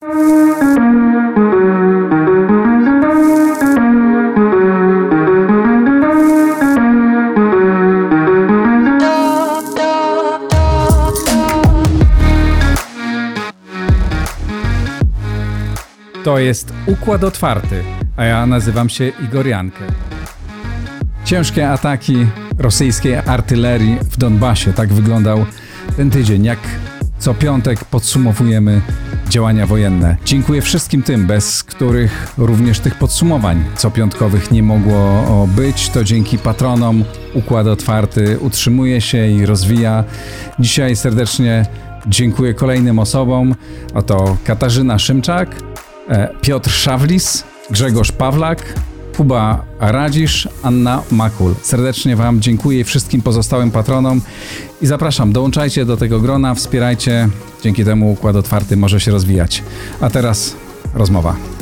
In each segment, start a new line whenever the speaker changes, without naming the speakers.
To jest Układ Otwarty, a ja nazywam się Igor Jankę. Ciężkie ataki rosyjskiej artylerii w Donbasie. Tak wyglądał ten tydzień. Jak co piątek podsumowujemy działania wojenne. Dziękuję wszystkim tym, bez których również tych podsumowań copiątkowych nie mogło być. To dzięki patronom Układ Otwarty utrzymuje się i rozwija. Dzisiaj serdecznie dziękuję kolejnym osobom. Oto Katarzyna Szymczak, e, Piotr Szawlis, Grzegorz Pawlak, Kuba Radzisz, Anna Makul. Serdecznie Wam dziękuję wszystkim pozostałym patronom i zapraszam, dołączajcie do tego grona, wspierajcie, dzięki temu układ otwarty może się rozwijać. A teraz rozmowa.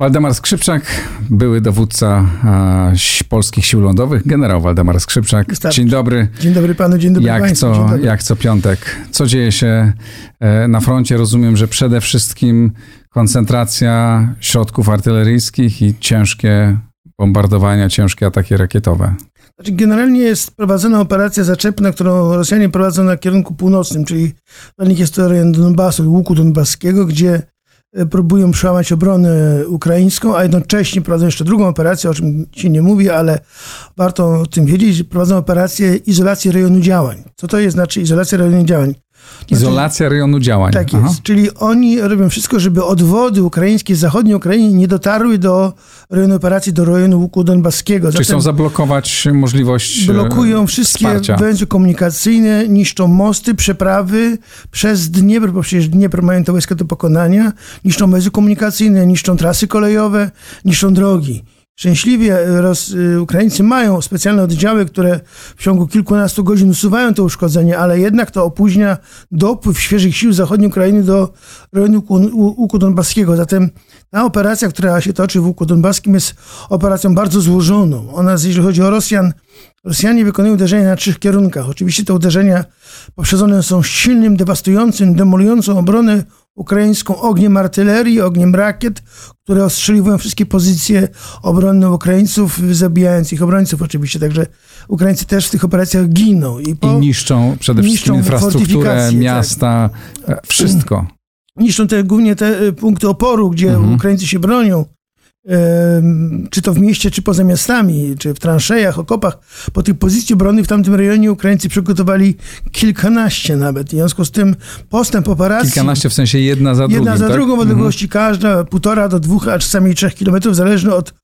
Waldemar Skrzypczak, były dowódca a, polskich sił lądowych, generał Waldemar Skrzypczak.
Wystarczy.
Dzień dobry.
Dzień dobry panu, dzień dobry
Jak
państwu.
co,
dobry.
jak co piątek. Co dzieje się e, na froncie? Rozumiem, że przede wszystkim koncentracja środków artyleryjskich i ciężkie bombardowania, ciężkie ataki rakietowe.
Znaczy, generalnie jest prowadzona operacja zaczepna, którą Rosjanie prowadzą na kierunku północnym, czyli dla nich jest to rejon Donbasu, łuku donbaskiego, gdzie próbują przełamać obronę ukraińską, a jednocześnie prowadzą jeszcze drugą operację, o czym się nie mówi, ale warto o tym wiedzieć, prowadzą operację izolacji rejonu działań. Co to jest znaczy izolacja rejonu działań? Znaczy,
Izolacja rejonu działań.
Tak
Aha.
jest. Czyli oni robią wszystko, żeby odwody ukraińskie z zachodniej Ukrainy nie dotarły do rejonu operacji, do rejonu łuku donbaskiego.
Czyli chcą zablokować możliwość e,
blokują wszystkie
wsparcia.
węzły komunikacyjne, niszczą mosty, przeprawy przez Dniepr, bo przecież Dniepr mają te wojska do pokonania, niszczą węzły komunikacyjne, niszczą trasy kolejowe, niszczą drogi. Szczęśliwie Ros- y, Ukraińcy mają specjalne oddziały, które w ciągu kilkunastu godzin usuwają te uszkodzenia, ale jednak to opóźnia dopływ świeżych sił zachodniej Ukrainy do rejonu łuku, donbaskiego. Zatem ta operacja, która się toczy w łuku donbaskim jest operacją bardzo złożoną. Ona, jeżeli chodzi o Rosjan, Rosjanie wykonują uderzenia na trzech kierunkach. Oczywiście te uderzenia poprzedzone są silnym, dewastującym, demolującą obronę ukraińską ogniem artylerii, ogniem rakiet, które ostrzeliwują wszystkie pozycje obronne Ukraińców, zabijając ich obrońców oczywiście. Także Ukraińcy też w tych operacjach giną. I, po,
I niszczą przede wszystkim
niszczą
infrastrukturę,
tak.
miasta, e, wszystko.
niszczą te, głównie te e, punkty oporu, gdzie
Mhm.
Ukraińcy się bronią. Czy to w mieście, czy poza miastami, czy w transzejach, okopach. Po tych pozycji obronnych w tamtym rejonie Ukraińcy przygotowali kilkanaście nawet. W związku z tym postęp operacji.
Kilkanaście w sensie jedna za
Jedna
drugim,
za
tak?
drugą w
Mhm.
odległości każda, półtora do dwóch, a czasami trzech kilometrów, zależnie od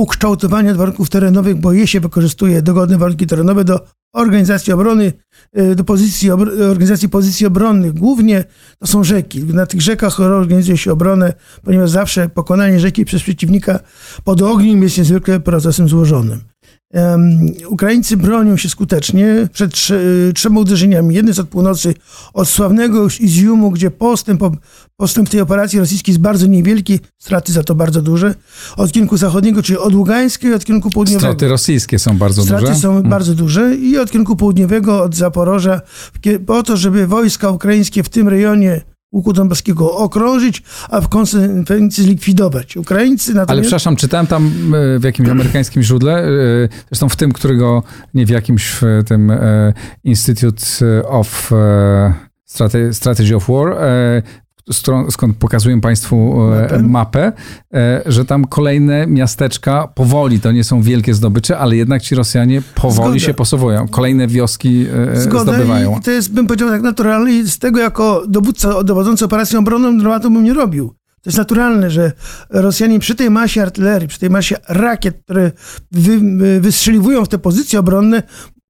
ukształtowania warunków terenowych, bo je się wykorzystuje dogodne warunki terenowe do organizacji obrony, y, do pozycji, organizacji pozycji obronnych. Głównie to są rzeki. Na tych rzekach organizuje się obronę, ponieważ zawsze pokonanie rzeki przez przeciwnika pod ogniem jest niezwykle procesem złożonym. Ukraińcy bronią się skutecznie przed trze- trzema uderzeniami. Jedno jest od północy, od sławnego Iziumu, gdzie postęp, postęp tej operacji rosyjskiej jest bardzo niewielki, straty za to bardzo duże. Od kierunku zachodniego, czyli od Ługańska i od kierunku południowego.
Straty rosyjskie są bardzo
Straty
duże.
są bardzo duże i od kierunku południowego, od Zaporoża, po to, żeby wojska ukraińskie w tym rejonie łuku donbaskiego okrążyć, a w konsekwencji zlikwidować. Ukraińcy
Ale
natomiast...
przepraszam, czytałem tam e, w jakimś amerykańskim źródle, e, zresztą w tym, którego, nie w jakimś w tym e, Institute of Strate- Strategy of War, skąd pokazuję Państwu e,
Mapę.
e, że tam kolejne miasteczka powoli, to nie są wielkie zdobycze, ale jednak ci Rosjanie powoli
Zgoda.
się posuwają. Kolejne wioski e,
Zgoda
zdobywają.
i to jest, bym powiedział, tak naturalne i z tego jako dowódca dowodzący operacją obronną dramatu bym nie robił. To jest naturalne, że Rosjanie przy tej masie artylerii, przy tej masie rakiet, które wy, wystrzeliwują w te pozycje obronne,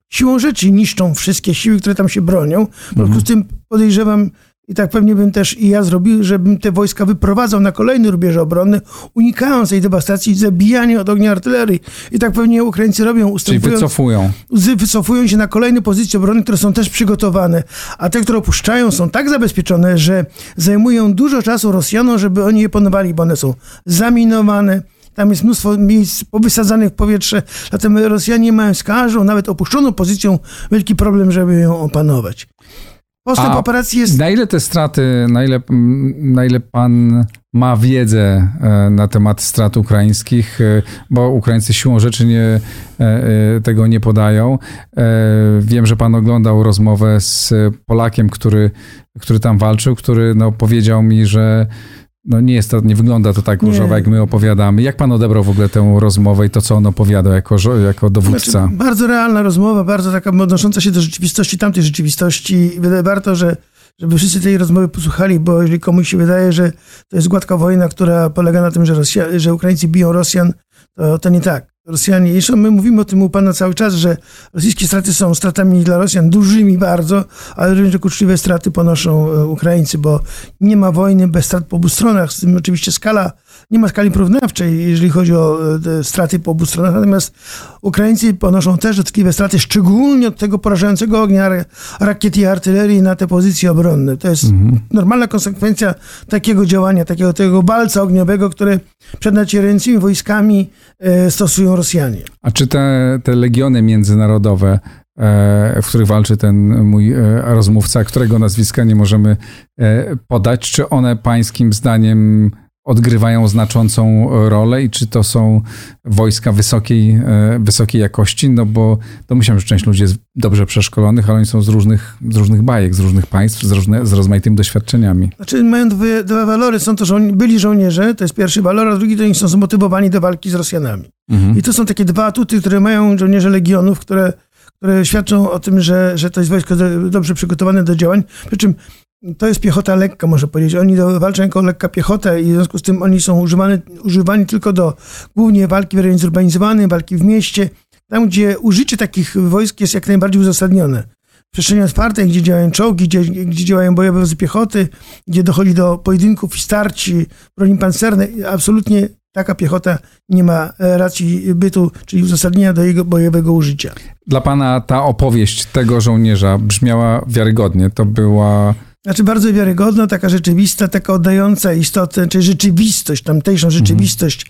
siłą rzeczy niszczą wszystkie siły, które tam się bronią. W związku z tym podejrzewam, i tak pewnie bym też i ja zrobił, żebym te wojska wyprowadzał na kolejny rubież obronny, unikając tej dewastacji, zabijania od ognia artylerii. I tak pewnie Ukraińcy robią,
ustępując. Czyli wycofują.
Wycofują się na kolejne pozycje obronne, które są też przygotowane, a te, które opuszczają, są tak zabezpieczone, że zajmują dużo czasu Rosjanom, żeby oni je panowali, bo one są zaminowane, tam jest mnóstwo miejsc powysadzanych w powietrze, zatem Rosjanie mają z każdą, nawet opuszczoną pozycją, wielki problem, żeby ją opanować.
Postęp A operacji jest... Na ile te straty, na ile, na ile pan ma wiedzę e, na temat strat ukraińskich, e, bo Ukraińcy siłą rzeczy nie, e, tego nie podają. Wiem, że pan oglądał rozmowę z Polakiem, który, który tam walczył, który no, powiedział mi, że no nie jest to, nie wygląda to tak różowo, jak my opowiadamy. Jak pan odebrał w ogóle tę rozmowę i to, co on opowiadał jako, jako dowódca? Znaczy,
bardzo realna rozmowa, bardzo taka odnosząca się do rzeczywistości, tamtej rzeczywistości. I warto, że żeby wszyscy tej rozmowy posłuchali, bo jeżeli komuś się wydaje, że to jest gładka wojna, która polega na tym, że, Rosja, że Ukraińcy biją Rosjan, to, to nie tak. Rosjanie, jeszcze my mówimy o tym u Pana cały czas, że rosyjskie straty są stratami dla Rosjan dużymi bardzo, ale również uczciwe straty ponoszą e, Ukraińcy, bo nie ma wojny bez strat po obu stronach. Z tym oczywiście skala nie ma skali porównawczej, jeżeli chodzi o e, straty po obu stronach, natomiast Ukraińcy ponoszą też dotkliwe straty, szczególnie od tego porażającego ognia rakiet i artylerii na te pozycje obronne. To jest mhm. normalna konsekwencja takiego działania, takiego tego balca ogniowego, które przed nacierającymi wojskami e, stosują Rosjanie.
A czy te, te legiony międzynarodowe, e, w których walczy ten mój rozmówca, którego nazwiska nie możemy podać, czy one pańskim zdaniem odgrywają znaczącą rolę i czy to są wojska wysokiej, e, wysokiej jakości, no bo domyślam, że część ludzi jest dobrze przeszkolonych, ale oni są z różnych, z różnych bajek, z różnych państw, z, różne, z rozmaitymi doświadczeniami.
Znaczy mają dwie, dwa walory. Są to żo- byli żołnierze, to jest pierwszy walor, a drugi to oni są zmotywowani do walki z Rosjanami. Mhm. I to są takie dwa atuty, które mają żołnierze legionów, które które świadczą o tym, że, że to jest wojsko dobrze przygotowane do działań. Przy czym to jest piechota lekka, można powiedzieć. Oni walczą jako lekka piechota i w związku z tym oni są używani, używani tylko do głównie walki w rejonie zurbanizowanym, walki w mieście, tam gdzie użycie takich wojsk jest jak najbardziej uzasadnione. W przestrzeni otwartej, gdzie działają czołgi, gdzie, gdzie działają bojowe wozy piechoty, gdzie dochodzi do pojedynków i starci, broni pancernej, absolutnie taka piechota nie ma racji bytu, czyli uzasadnienia do jego bojowego użycia.
Dla pana ta opowieść tego żołnierza brzmiała wiarygodnie. To była
znaczy bardzo wiarygodna, taka rzeczywista, taka oddająca istotę, czyli rzeczywistość, tamtejszą mhm. rzeczywistość.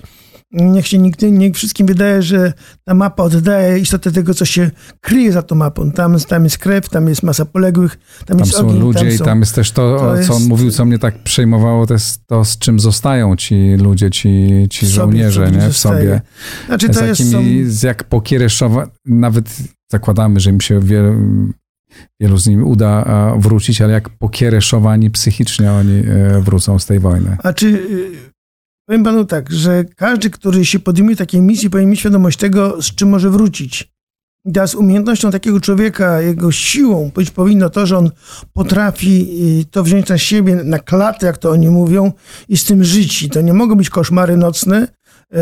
Niech się nigdy, niech wszystkim wydaje, że ta mapa oddaje istotę tego, co się kryje za tą mapą. Tam, tam jest krew, tam jest masa poległych, tam,
tam
jest
są
ogień,
ludzie tam są, i tam jest też to, to co on mówił, co mnie tak przejmowało, to jest to, z czym zostają ci ludzie, ci, ci żołnierze, sobie, nie? W sobie. Znaczy, to z, jakimi, jest, są... jak pokiereszowa, nawet zakładamy, że im się wiele, wielu z nimi uda wrócić, ale jak pokiereszowani psychicznie oni e, wrócą z tej wojny.
A czy y, powiem panu tak, że każdy, który się podejmuje takiej misji, powinien mieć świadomość tego, z czym może wrócić. I teraz umiejętnością takiego człowieka, jego siłą być powinno to, że on potrafi y, to wziąć na siebie, na klatę, jak to oni mówią, i z tym żyć. I to nie mogą być koszmary nocne,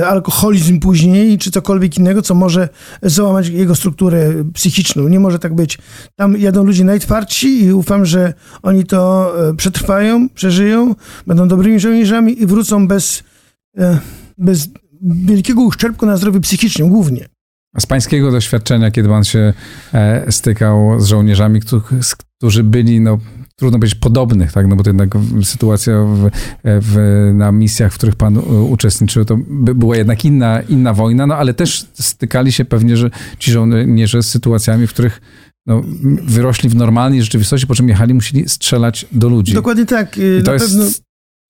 alkoholizm później, czy cokolwiek innego, co może załamać jego strukturę psychiczną. Nie może tak być. Tam jadą ludzie najtwardsi i ufam, że oni to e, przetrwają, przeżyją, będą dobrymi żołnierzami i wrócą bez, e, bez wielkiego uszczerbku na zdrowiu psychicznym głównie.
Z pańskiego doświadczenia, kiedy pan się stykał z żołnierzami, którzy byli no, trudno powiedzieć podobnych, tak? No bo to jednak sytuacja w, w, na misjach, w których pan uczestniczył, to była jednak inna, inna wojna, no ale też stykali się pewnie, że ci żołnierze z sytuacjami, w których no, wyrośli w normalnej rzeczywistości, po czym jechali, musieli strzelać do ludzi.
Dokładnie tak. Y,
I to jest pewno...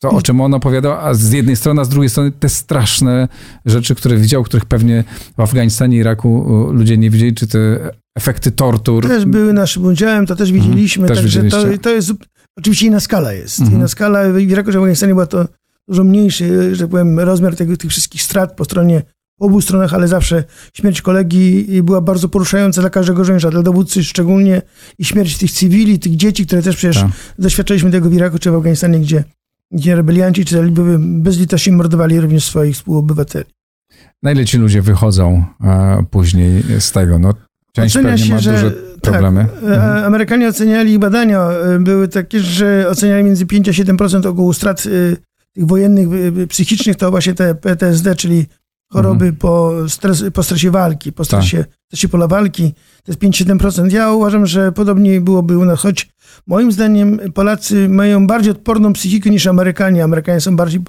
to, o czym on opowiadał, a z jednej strony, a z drugiej strony te straszne rzeczy, które widział, których pewnie w Afganistanie Iraku ludzie nie widzieli, czy te efekty tortur.
Też były naszym udziałem, to też widzieliśmy. Mhm, także to, to jest oczywiście inna skala jest. Mhm. Inna skala w Iraku, że w Afganistanie była to dużo mniejszy, że tak powiem, rozmiar tego, tych wszystkich strat po stronie po obu stronach, ale zawsze śmierć kolegi była bardzo poruszająca dla każdego żołnierza, dla dowódcy szczególnie i śmierć tych cywili, tych dzieci, które też przecież tak. doświadczyliśmy tego w Iraku czy w Afganistanie, gdzie, gdzie rebelianci czy talibowie bezlitośnie mordowali również swoich współobywateli.
Na ile ci ludzie wychodzą a, później z tego? No, Część
Ocenia się, że
duże problemy.
Tak, mhm. Amerykanie oceniali i badania e, były takie, że oceniali między 5 a 7% ogółu strat e, tych wojennych psychicznych to właśnie te PTSD, czyli choroby mhm. po, stres, po stresie walki, po stresie, tak. stresie pola walki. To jest 5-7%. Ja uważam, że podobnie byłoby u nas, choć moim zdaniem Polacy mają bardziej odporną psychikę niż Amerykanie. Amerykanie są bardziej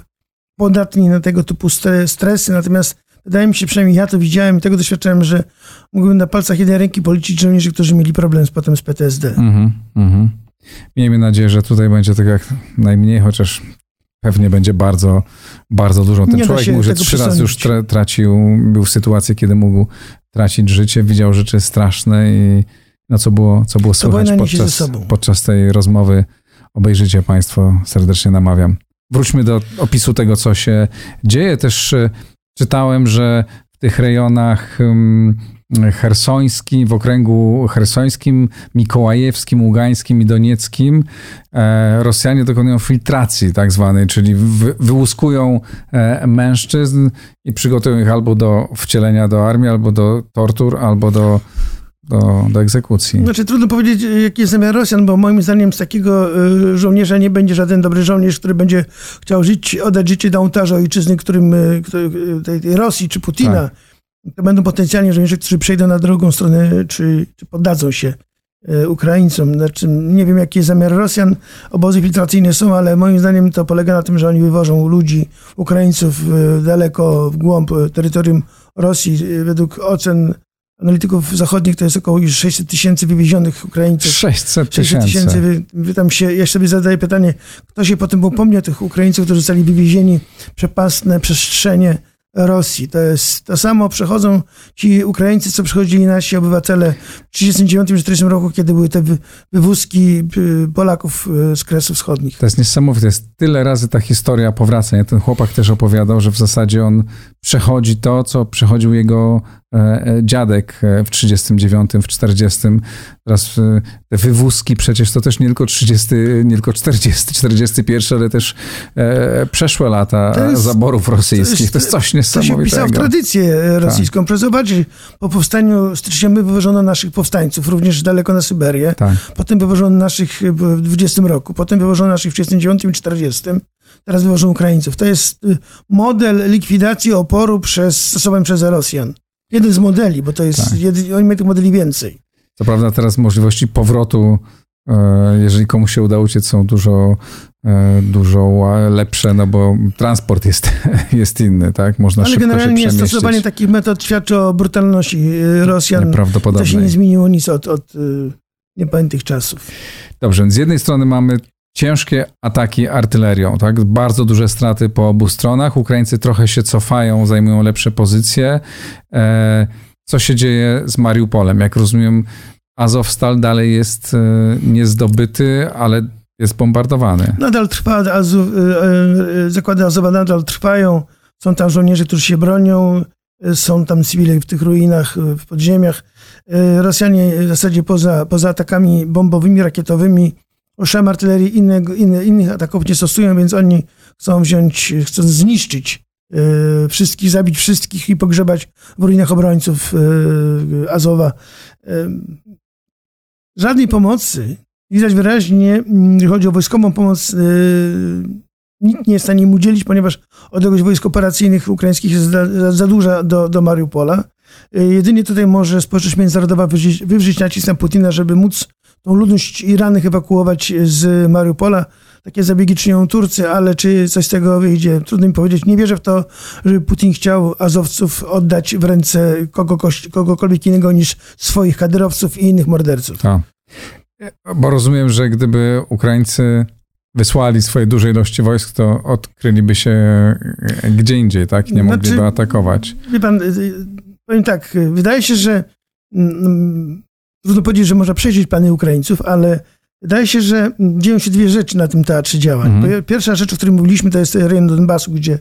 podatni na tego typu stresy, natomiast wydaje mi się, przynajmniej ja to widziałem i tego doświadczałem, że mógłbym na palcach jednej ręki policzyć żołnierzy, którzy mieli problem z, potem z PTSD. Mhm, mhm.
Miejmy nadzieję, że tutaj będzie tak jak najmniej, chociaż pewnie będzie bardzo, bardzo dużo. Ten człowiek mówi, że trzy razy już tra tracił, był w sytuacji, kiedy mógł tracić życie, widział rzeczy straszne i no co było, co było słychać podczas, podczas tej rozmowy. Obejrzyjcie Państwo, serdecznie namawiam. Wróćmy do opisu tego, co się dzieje. Też e, czytałem, że w tych rejonach hersońskim, w okręgu hersońskim, mikołajewskim, ługańskim i donieckim e, Rosjanie dokonują filtracji tak zwanej, czyli wyłuskują e, mężczyzn i przygotują ich albo do wcielenia do armii, albo do tortur, albo do do, do egzekucji.
Znaczy trudno powiedzieć, jaki jest zamiar Rosjan, bo moim zdaniem z takiego e, żołnierza nie będzie żaden dobry żołnierz, który będzie chciał żyć, oddać życie na ołtarzu ojczyzny, którym, tej, tej Rosji czy Putina. Tak to będą potencjalnie żołnierze, którzy przejdą na drugą stronę, czy, czy poddadzą się e, Ukraińcom. Znaczy, nie wiem, jaki jest zamiar Rosjan. Obozy filtracyjne są, ale moim zdaniem to polega na tym, że oni wywożą ludzi, Ukraińców e, daleko w głąb terytorium Rosji. Według ocen analityków zachodnich to jest około już 600 tysięcy wywiezionych Ukraińców.
600 tysięcy.
Tam się, ja sobie zadaję pytanie, kto się potem upomni o tych Ukraińców, którzy zostali wywiezieni, przepastne przestrzenie Rosji. To jest to samo przechodzą ci Ukraińcy, co przechodzili nasi obywatele w 1939 roku, kiedy były te wywózki y, Polaków y, z Kresów Wschodnich.
To jest niesamowite. Jest tyle razy ta historia powraca. Ja ten chłopak też opowiadał, że w zasadzie on przechodzi to, co przechodził jego E, e, dziadek e, w 39, w 40. Teraz te wywózki przecież to też nie tylko 30, nie tylko 40, 41, ale też przeszłe lata jest, zaborów rosyjskich. To jest, to jest coś niesamowitego. To się
wpisał w tradycję rosyjską. Tak. Zobacz, po powstaniu styczniowym wywożono naszych powstańców, również daleko na Syberię. Tak. Potem wywożono naszych w 20 roku, potem wywożono naszych w 39 i 40. Teraz wywożą Ukraińców. To jest y, model likwidacji oporu przez, stosowany przez Rosjan. Jeden z modeli, bo to jest, tak. jedy, oni mają tych modeli więcej.
Co prawda teraz możliwości powrotu, e, jeżeli komuś się uda uciec, są dużo, e, dużo lepsze, no bo transport jest, jest inny, tak? Można Ale
generalnie stosowanie takich metod świadczy o brutalności e, Rosjan. To się nie zmieniło nic od, od niepamiętnych czasów.
Dobrze, z jednej strony mamy ciężkie ataki artylerią, tak? Bardzo duże straty po obu stronach. Ukraińcy trochę się cofają, zajmują lepsze pozycje. E, co się dzieje z Mariupolem? Jak rozumiem, Azowstal dalej jest e, niezdobyty, ale jest bombardowany.
Nadal trwa, Azu, e, zakłady Azowa nadal trwają. Są tam żołnierze, którzy się bronią. Są tam cywile w tych ruinach, w podziemiach. Rosjanie w zasadzie poza, poza atakami bombowymi, rakietowymi Oszam artylerii innego, inne, innych ataków nie stosują, więc oni chcą wziąć, chcą zniszczyć y, wszystkich, zabić wszystkich i pogrzebać w ruinach obrońców y, Azowa. Y, żadnej pomocy. Widać wyraźnie, mm, jeżeli chodzi o wojskową pomoc, nikt nie jest w stanie im udzielić, ponieważ odległość wojsk operacyjnych ukraińskich jest za, za duża do, do Mariupola. Jedynie tutaj może społeczność międzynarodowa wywrzeć, wywrzeć nacisk na Putina, żeby móc tą ludność i rannych ewakuować z Mariupola. Takie zabiegi czynią Turcy, ale czy coś z tego wyjdzie? Trudno mi powiedzieć. Nie wierzę w to, że Putin chciał Azowców oddać w ręce kogoś, kogokolwiek innego niż swoich kadyrowców i innych morderców.
A. Bo rozumiem, że gdyby Ukraińcy wysłali swoje duże ilości wojsk, to odkryliby się gdzie indziej, tak? Nie mogliby znaczy, atakować.
Wie pan, powiem tak, wydaje się, że mm, trudno powiedzieć, że można przejrzeć plany Ukraińców, ale wydaje się, że dzieją się dwie rzeczy na tym teatrze działań. Mhm. Pierwsza rzecz, o której mówiliśmy, to jest rejon Donbasu, gdzie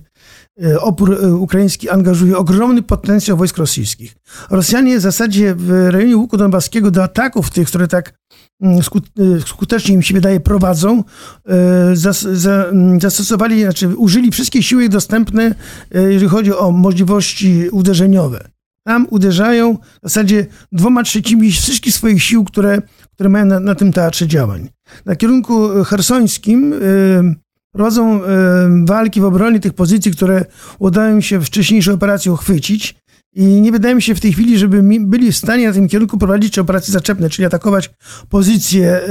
e, opór e, ukraiński angażuje ogromny potencjał wojsk rosyjskich. Rosjanie w zasadzie w rejonie łuku donbaskiego do ataków tych, które tak mm, e, skutecznie im się wydaje prowadzą, mm, zastosowali, znaczy użyli wszystkie siły dostępne, jeżeli chodzi o możliwości uderzeniowe. Tam uderzają w zasadzie dwoma trzecimi wszystkich swoich sił, które, które mają na, na tym teatrze działań. Na kierunku hersońskim yy, prowadzą yy, walki w obronie tych pozycji, które udało im się w wcześniejszej operacji uchwycić. I nie wydaje mi się w tej chwili, żeby byli w stanie na tym kierunku prowadzić operacje zaczepne, czyli atakować pozycje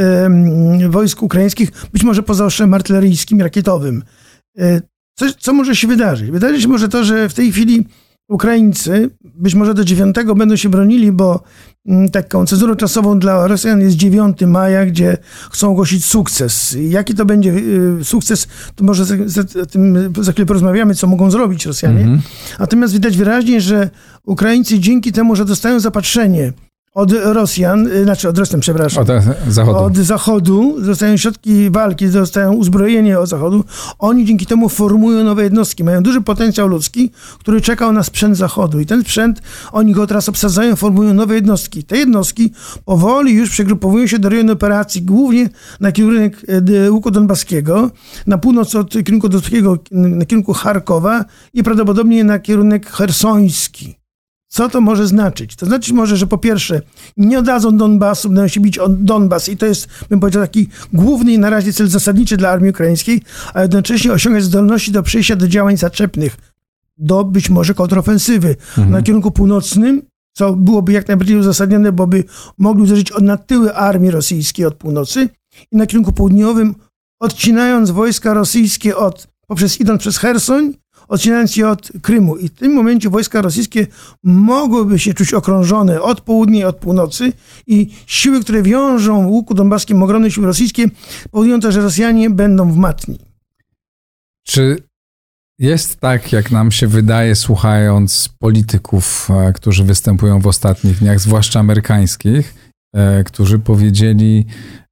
wojsk ukraińskich, być może poza ostrzem artyleryjskim, rakietowym. Co, co może się wydarzyć? Wydarzy się może to, że w tej chwili Ukraińcy być może do 9 będą się bronili, bo mm, taką cezurą czasową dla Rosjan jest 9 maja, gdzie chcą ogłosić sukces. Jaki to będzie y, sukces, to może o tym za chwilę porozmawiamy, co mogą zrobić Rosjanie. -hmm. Natomiast widać wyraźnie, że Ukraińcy dzięki temu, że dostają zapatrzenie od Rosjan, y, znaczy od Rosjan, przepraszam.
Od Zachodu.
Od Zachodu dostają środki walki, dostają uzbrojenie od Zachodu. Oni dzięki temu formują nowe jednostki. Mają duży potencjał ludzki, który czekał na sprzęt Zachodu. I ten sprzęt, oni go teraz obsadzają, formują nowe jednostki. Te jednostki powoli już przegrupowują się do rejonu operacji, głównie na kierunek e, łuku donbaskiego, na północ od kierunku donbaskiego, na kierunku Charkowa i prawdopodobnie na kierunek hersoński. Co to może znaczyć? To znaczy może, że po pierwsze nie oddadzą Donbasu, będą się bić o Donbas i to jest, bym powiedział, taki główny na razie cel zasadniczy dla armii ukraińskiej, a jednocześnie osiągać zdolności do przejścia do działań zaczepnych, do być może kontrofensywy mhm. na kierunku północnym, co byłoby jak najbardziej uzasadnione, bo by mogli uderzyć na tyły armii rosyjskiej od północy i na kierunku południowym, odcinając wojska rosyjskie od, poprzez idąc przez Hersoń, odcinając je od Krymu. I w tym momencie wojska rosyjskie mogłyby się czuć okrążone od południa i od północy i siły, które wiążą w łuku donbaskim ogromne siły rosyjskie, powodują to, że Rosjanie będą w matni.
Czy jest tak, jak nam się wydaje, słuchając polityków, e, którzy występują w ostatnich dniach, zwłaszcza amerykańskich, e, którzy powiedzieli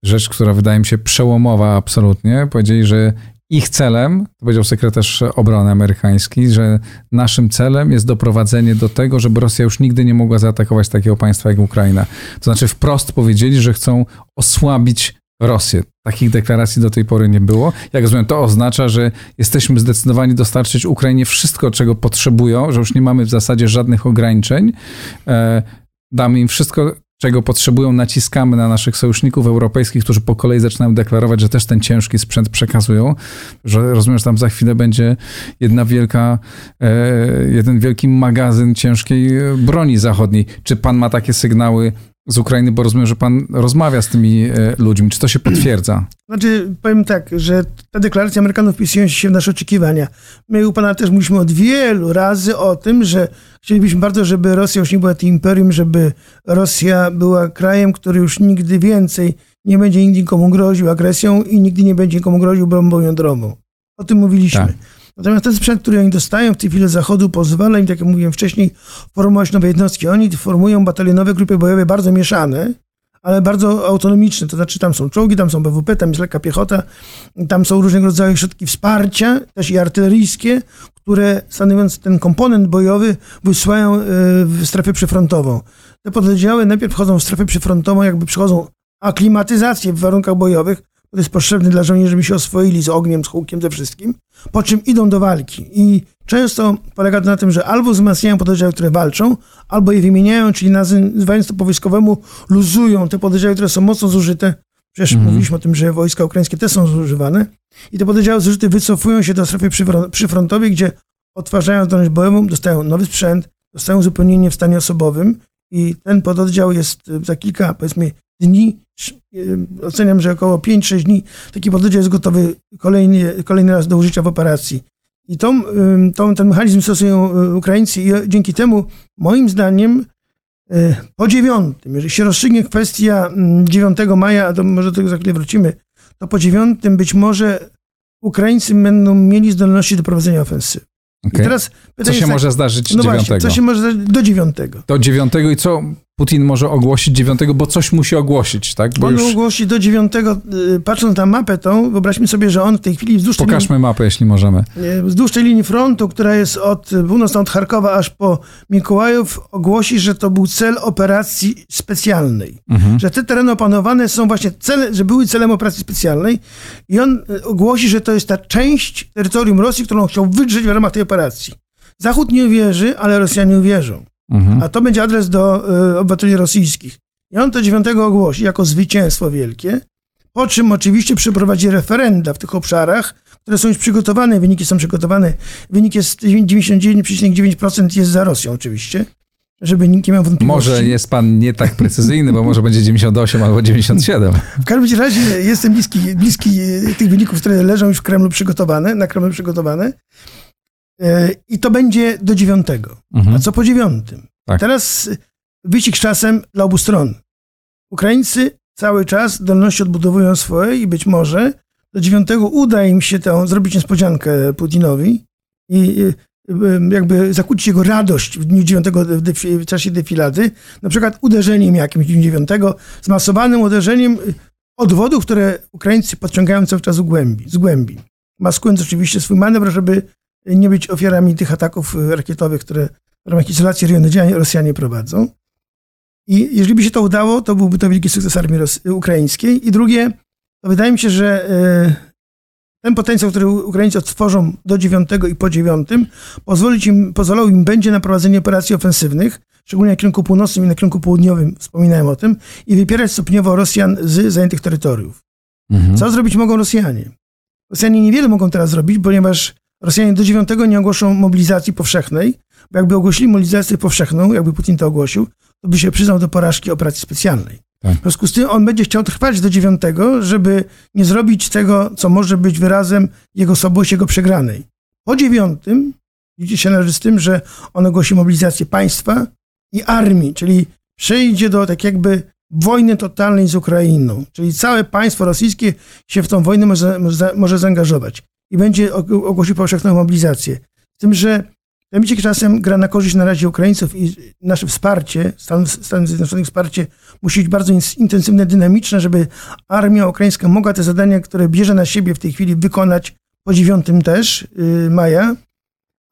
rzecz, która wydaje mi się przełomowa absolutnie. Powiedzieli, że ich celem, to powiedział sekretarz obrony amerykański, że naszym celem jest doprowadzenie do tego, żeby Rosja już nigdy nie mogła zaatakować takiego państwa jak Ukraina. To znaczy wprost powiedzieli, że chcą osłabić Rosję. Takich deklaracji do tej pory nie było. Jak rozumiem, to oznacza, że jesteśmy zdecydowani dostarczyć Ukrainie wszystko, czego potrzebują, że już nie mamy w zasadzie żadnych ograniczeń. E, damy im wszystko, czego potrzebują, naciskamy na naszych sojuszników europejskich, którzy po kolei zaczynają deklarować, że też ten ciężki sprzęt przekazują, że rozumiem, że tam za chwilę będzie jedna wielka, e, jeden wielki magazyn ciężkiej broni zachodniej. Czy pan ma takie sygnały z Ukrainy, bo rozumiem, że pan rozmawia z tymi e, ludźmi. Czy to się potwierdza?
Znaczy, powiem tak, że te deklaracje Amerykanów wpisują się w nasze oczekiwania. My u pana też mówiliśmy od wielu razy o tym, że chcielibyśmy bardzo, żeby Rosja już nie była tym imperium, żeby Rosja była krajem, który już nigdy więcej nie będzie nikomu groził agresją i nigdy nie będzie nikomu groził bombą jądrową. O tym mówiliśmy. Tak. Natomiast ten sprzęt, który oni dostają w tej chwili z zachodu, pozwala im, tak jak mówiłem wcześniej, formować nowe jednostki. Oni formują batalionowe grupy bojowe bardzo mieszane, ale bardzo autonomiczne. To znaczy tam są czołgi, tam są BWP, tam jest lekka piechota, tam są różnego rodzaju środki wsparcia, też i artyleryjskie, które stanowiąc ten komponent bojowy wysyłają e, w strefę przyfrontową. Te pododdziały najpierw wchodzą w strefę przyfrontową, jakby przychodzą aklimatyzację w warunkach bojowych, to jest potrzebny dla żołnierzy, żeby się oswoili z ogniem, z hukiem, ze wszystkim, po czym idą do walki. I często polega to na tym, że albo wzmacniają pododdziały, które walczą, albo je wymieniają, czyli nazywając to po wojskowemu, luzują te pododdziały, które są mocno zużyte. Przecież mm. mówiliśmy o tym, że wojska ukraińskie też są zużywane. I te pododdziały zużyte wycofują się do strefy przyfrontowej, gdzie odtwarzają zdolność bojową, dostają nowy sprzęt, dostają uzupełnienie w stanie osobowym i ten pododdział jest za kilka, powiedzmy, dni, oceniam, że około 5-6 dni taki pododdział jest gotowy kolejny, kolejny raz do użycia w operacji. I tą, tą, ten mechanizm stosują y, Ukraińcy i dzięki temu, moim zdaniem, y, po dziewiątym, jeżeli się rozstrzygnie kwestia 9 maja, a to może do tego za chwilę wrócimy, to po dziewiątym być może Ukraińcy będą mieli zdolności do prowadzenia ofensywy.
Okay. I teraz co się tak, może zdarzyć no 9? Właśnie,
co się może zdarzyć do dziewiątego?
Do dziewiątego i co Putin może ogłosić dziewiątego, bo coś musi ogłosić, tak? Bo
on już... ogłosi do dziewiątego, y, patrząc na mapę tą, wyobraźmy sobie, że on w tej chwili wzdłuż
Pokażmy
linii,
mapę, jeśli możemy.
Wzdłuż tej linii frontu, która jest od północna od Charkowa aż po Mikołajów, ogłosi, że to był cel operacji specjalnej. Mhm. Że te tereny opanowane są właśnie cele, że były celem operacji specjalnej i on y, ogłosi, że to jest ta część terytorium Rosji, którą chciał wydrzeć w ramach tej operacji. Zachód nie uwierzy, ale Rosjanie uwierzą. Mhm. A to będzie adres do y, obywateli rosyjskich. I on to 9 ogłosi jako zwycięstwo wielkie, po czym oczywiście przeprowadzi referenda w tych obszarach, które są już przygotowane, wyniki są przygotowane. Wynik jest 99,9% jest za Rosją oczywiście, żeby nikt nie miał wątpliwości.
Może jest pan nie tak precyzyjny, bo może będzie 98 albo 97.
W każdym razie jestem bliski, bliski tych wyników, które leżą już w Kremlu przygotowane, na Kremlu przygotowane. E, I to będzie do dziewiątego. Mhm. A co po dziewiątym? Tak. Teraz wyścig z czasem dla obu stron. Ukraińcy cały czas zdolności odbudowują swoje i być może do dziewiątego uda im się tę, zrobić niespodziankę Putinowi i jakby zakłócić jego radość w dniu dziewiątego w czasie defilady, na przykład uderzeniem jakimś w dniu dziewiątego, zmasowanym uderzeniem odwodów, które Ukraińcy podciągają cały czas z głębi, z głębi. Maskując oczywiście swój manewr, żeby nie być ofiarami tych ataków rakietowych, które w ramach izolacji rejonu Rosjanie prowadzą. I jeżeli by się to udało, to byłby to wielki sukces armii ukraińskiej. I drugie, to wydaje mi się, że e, ten potencjał, który Ukraińcy odtworzą do 9 i po 9, pozwolić im, pozwalał im będzie na prowadzenie operacji ofensywnych, szczególnie na kierunku północnym i na kierunku południowym, wspominałem o tym, i wypierać stopniowo Rosjan z zajętych terytoriów. Mhm. Co zrobić mogą Rosjanie? Rosjanie niewiele mogą teraz zrobić, ponieważ Rosjanie do 9 nie ogłoszą mobilizacji powszechnej, bo jakby ogłosili mobilizację powszechną, jakby Putin to ogłosił, to by się przyznał do porażki operacji specjalnej. Tak. W związku z tym on będzie chciał trwać do dziewiątego, żeby nie zrobić tego, co może być wyrazem jego słabości, jego przegranej. Po dziewiątym liczy się należy z tym, że on ogłosi mobilizację państwa i armii, czyli przejdzie do tak jakby wojny totalnej z Ukrainą, czyli całe państwo rosyjskie się w tą wojnę może, może zaangażować i będzie ogłosił powszechną mobilizację. Z tym, że Emicik czasem gra na korzyść na razie Ukraińców i nasze wsparcie, Stanów, Stanów Zjednoczonych wsparcie musi być bardzo intensywne, dynamiczne, żeby armia ukraińska mogła te zadania, które bierze na siebie w tej chwili, wykonać po 9 też yy, maja.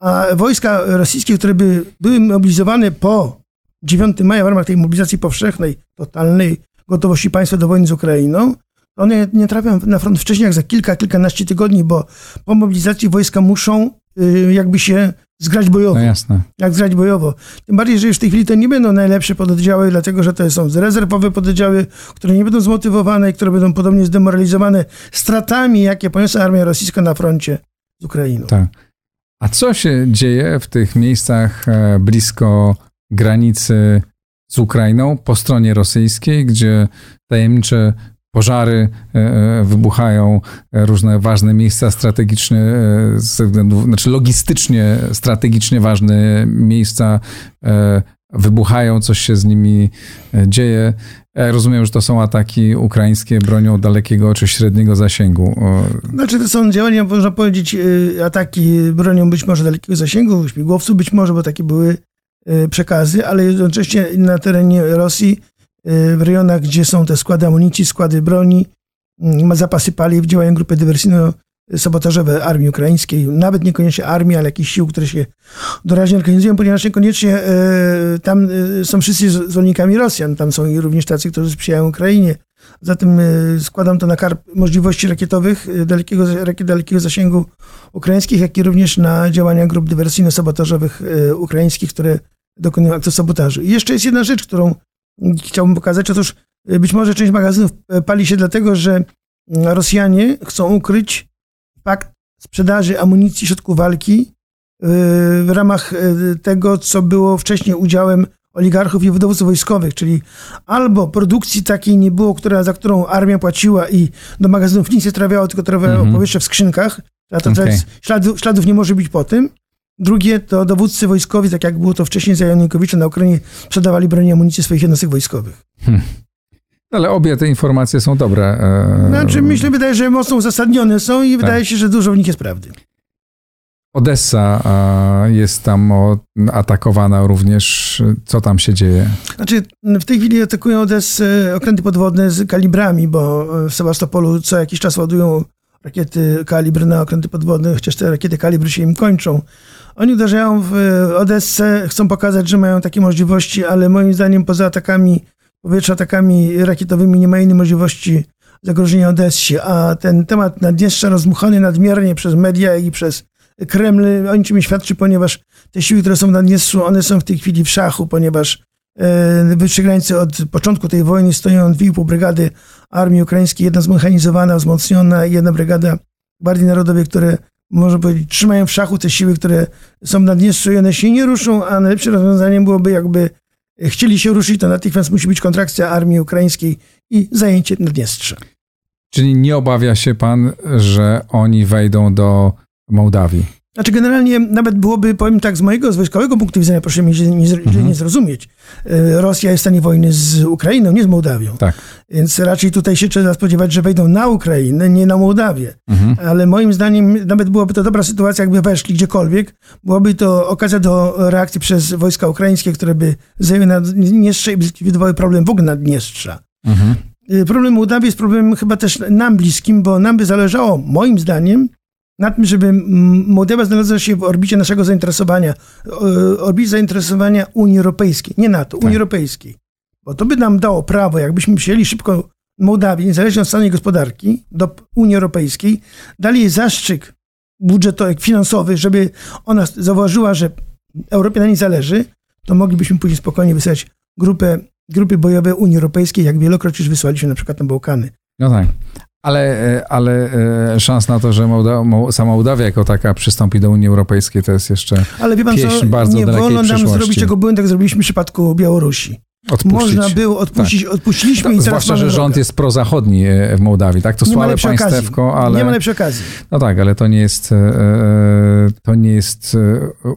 A wojska rosyjskie, które by były mobilizowane po 9 maja w ramach tej mobilizacji powszechnej, totalnej gotowości państwa do wojny z Ukrainą, one nie trafią na front wcześniej jak za kilka, kilkanaście tygodni, bo po mobilizacji wojska muszą yy, jakby się zgrać bojowo.
No jasne.
Jak zgrać bojowo. Tym bardziej, że już w tej chwili to nie będą najlepsze pododdziały, dlatego że to są rezerwowe pododdziały, które nie będą zmotywowane i które będą podobnie zdemoralizowane stratami, jakie poniosła armia rosyjska na froncie z Ukrainą.
Tak. A co się dzieje w tych miejscach e, blisko granicy z Ukrainą po stronie rosyjskiej, gdzie tajemnicze pożary e, e, wybuchają, e, różne ważne miejsca strategiczne, ze znaczy logistycznie, strategicznie ważne miejsca wybuchają, coś się z nimi dzieje. Ja rozumiem, że to są ataki ukraińskie bronią dalekiego czy średniego zasięgu.
Znaczy to są działania, można powiedzieć, ataki bronią być może dalekiego zasięgu, śmigłowców być może, bo takie były przekazy, ale jednocześnie na terenie Rosji w rejonach, gdzie są te składy amunicji, składy broni, mm, zapasy paliw, działają grupy dywersyjno-sabotażowe armii ukraińskiej, nawet niekoniecznie armii, ale jakichś sił, które się doraźnie organizują, ponieważ niekoniecznie e, tam e, są wszyscy zwolennikami Rosjan, tam są również tacy, którzy sprzyjają Ukrainie. Zatem e, składam to na karp możliwości rakietowych dalekiego, rakiet dalekiego zasięgu ukraińskich, jak i również na działania grup dywersyjno-sabotażowych ukraińskich, które dokonują aktu sabotażu. I jeszcze jest jedna rzecz, którą chciałbym pokazać. Otóż y, być może część magazynów y, pali się dlatego, że y, Rosjanie chcą ukryć fakt sprzedaży amunicji, środków walki w ramach tego, co było wcześniej udziałem oligarchów i wydawców wojskowych, czyli albo produkcji takiej nie było, która, za którą armia płaciła i do magazynów nic nie trafiało, tylko trafiało mm -hmm. powietrze w skrzynkach, a to okay. śladów, śladów nie może być po tym. Drugie to dowódcy wojskowi, tak jak było to wcześniej za na Ukrainie, sprzedawali broń i amunicję swoich jednostek wojskowych. Hmm.
Ale obie te informacje są dobre.
E, znaczy, myślę, wydaje, że mocno uzasadnione są i tak. wydaje się, że dużo w nich jest prawdy.
Odessa jest tam atakowana również. Co tam się dzieje?
Znaczy, w tej chwili atakują Odessę okręty podwodne z kalibrami, bo w Sewastopolu co jakiś czas ładują rakiety kalibr na okręty podwodne, chociaż te rakiety kalibry się im kończą. Oni uderzają w Odessę, chcą pokazać, że mają takie możliwości, ale moim zdaniem poza atakami powietrza, atakami rakietowymi nie ma innej możliwości zagrożenia Odessie, a ten temat Naddniestrza rozmuchany nadmiernie przez media i przez Kreml. O niczym nie świadczy, ponieważ te siły, które są na Dniestrzu, one są w tej chwili w szachu, ponieważ e, wyższej granicy od początku tej wojny stoją dwie pół brygady armii ukraińskiej, jedna zmechanizowana, wzmocniona i jedna brygada Gwardii Narodowej, które można powiedzieć, trzymają w szachu te siły, które są na Dniestrzu i one się nie ruszą, a najlepszym rozwiązaniem byłoby jakby chcieli się ruszyć, to natychmiast musi być kontrakcja armii ukraińskiej i zajęcie Naddniestrza.
Czyli nie obawia się pan, że oni wejdą do Mołdawii?
Znaczy generalnie nawet byłoby, powiem tak, z mojego, z wojskowego punktu widzenia, proszę mnie nie, nie, mhm. nie zrozumieć, e, Rosja jest w stanie wojny z Ukrainą, nie z Mołdawią.
Tak.
Więc raczej tutaj się trzeba spodziewać, że wejdą na Ukrainę, nie na Mołdawię. Mhm. Ale moim zdaniem nawet byłaby to dobra sytuacja, jakby weszli gdziekolwiek. Byłaby to okazja do reakcji przez wojska ukraińskie, które by zajęły Naddniestrze i zlikwidowały problem w ogóle Naddniestrza. Mhm. E, problem Mołdawii jest problemem chyba też nam bliskim, bo nam by zależało, moim zdaniem, na tym, żeby Mołdawia znalazła się w orbicie naszego zainteresowania, orbicie zainteresowania Unii Europejskiej, nie NATO, tak. Unii Europejskiej. Bo to by nam dało prawo, jakbyśmy przyjęli szybko Mołdawię, niezależnie od stanu gospodarki, do Unii Europejskiej, dali jej zastrzyk budżetowy, finansowy, żeby ona zauważyła, że Europie na niej zależy, to moglibyśmy później spokojnie wysłać grupę, grupy bojowe Unii Europejskiej, jak wielokrotnie już wysłaliśmy na przykład na Bałkany.
No tak. Ale, e, ale e, szans na to, że Mołda sama Mołdawia jako taka przystąpi do Unii Europejskiej, to jest jeszcze
Ale wie pan co,
bardzo
nie wolno nam
przyszłości.
zrobić tego błędu, jak zrobiliśmy w przypadku Białorusi.
Odpuścić.
Można było odpuścić, tak. odpuściliśmy
no,
i
Zwłaszcza, że rząd jest prozachodni e, w Mołdawii, tak? To słabe państewko,
okazji.
ale...
Nie ma lepszej okazji.
No tak, ale to nie jest, to nie jest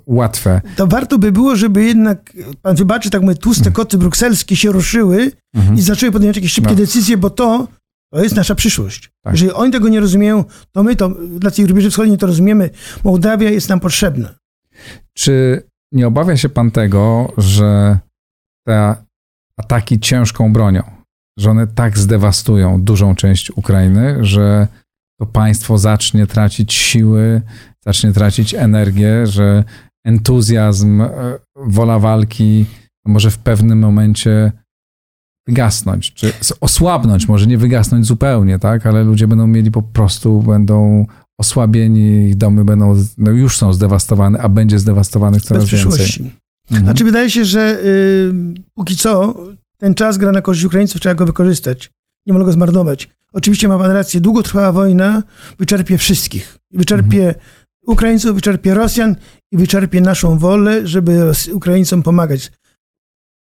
łatwe.
To warto by było, żeby jednak, pan wybaczy, tak mówię, tłuste koty brukselskie się ruszyły mhm. i zaczęły podejmować jakieś szybkie no. decyzje, bo to to jest nasza przyszłość. Tak. Jeżeli oni tego nie rozumieją, to my to dla tej rubieży wschodniej to rozumiemy. Mołdawia jest nam potrzebna.
Czy nie obawia się pan tego, że te ataki ciężką bronią, że one tak zdewastują dużą część Ukrainy, że to państwo zacznie tracić siły, zacznie tracić energię, że entuzjazm, e, wola walki może w pewnym momencie wygasnąć, czy osłabnąć, może nie wygasnąć zupełnie, tak, ale ludzie będą mieli po prostu, będą osłabieni, ich domy będą, no już są zdewastowane, a będzie zdewastowanych coraz więcej.
Mhm. Znaczy wydaje się, że y, póki co ten czas gra na korzyść Ukraińców, trzeba go wykorzystać. Nie wolno go zmarnować. Oczywiście ma pan rację, długotrwała wojna wyczerpie wszystkich. Wyczerpie mhm. Ukraińców, wyczerpie Rosjan i wyczerpie naszą wolę, żeby Ukraińcom pomagać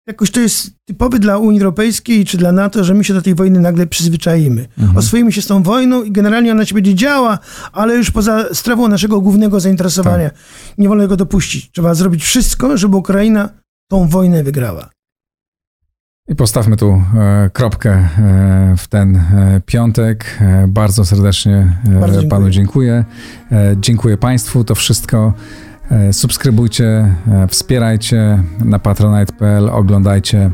jakoś to jest typowe dla Unii Europejskiej czy dla NATO, że my się do tej wojny nagle przyzwyczaimy. Mhm. Oswoimy się z tą wojną i generalnie ona się będzie działa, ale już poza strefą naszego głównego zainteresowania. Tak. Nie wolno go dopuścić. Trzeba zrobić wszystko, żeby Ukraina tą wojnę wygrała.
I postawmy tu e, kropkę e, w ten e, piątek. Bardzo serdecznie bardzo dziękuję. panu dziękuję. Dziękuję państwu. To wszystko subskrybujcie, e, wspierajcie na patronite.pl, oglądajcie.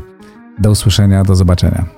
Do usłyszenia, do zobaczenia.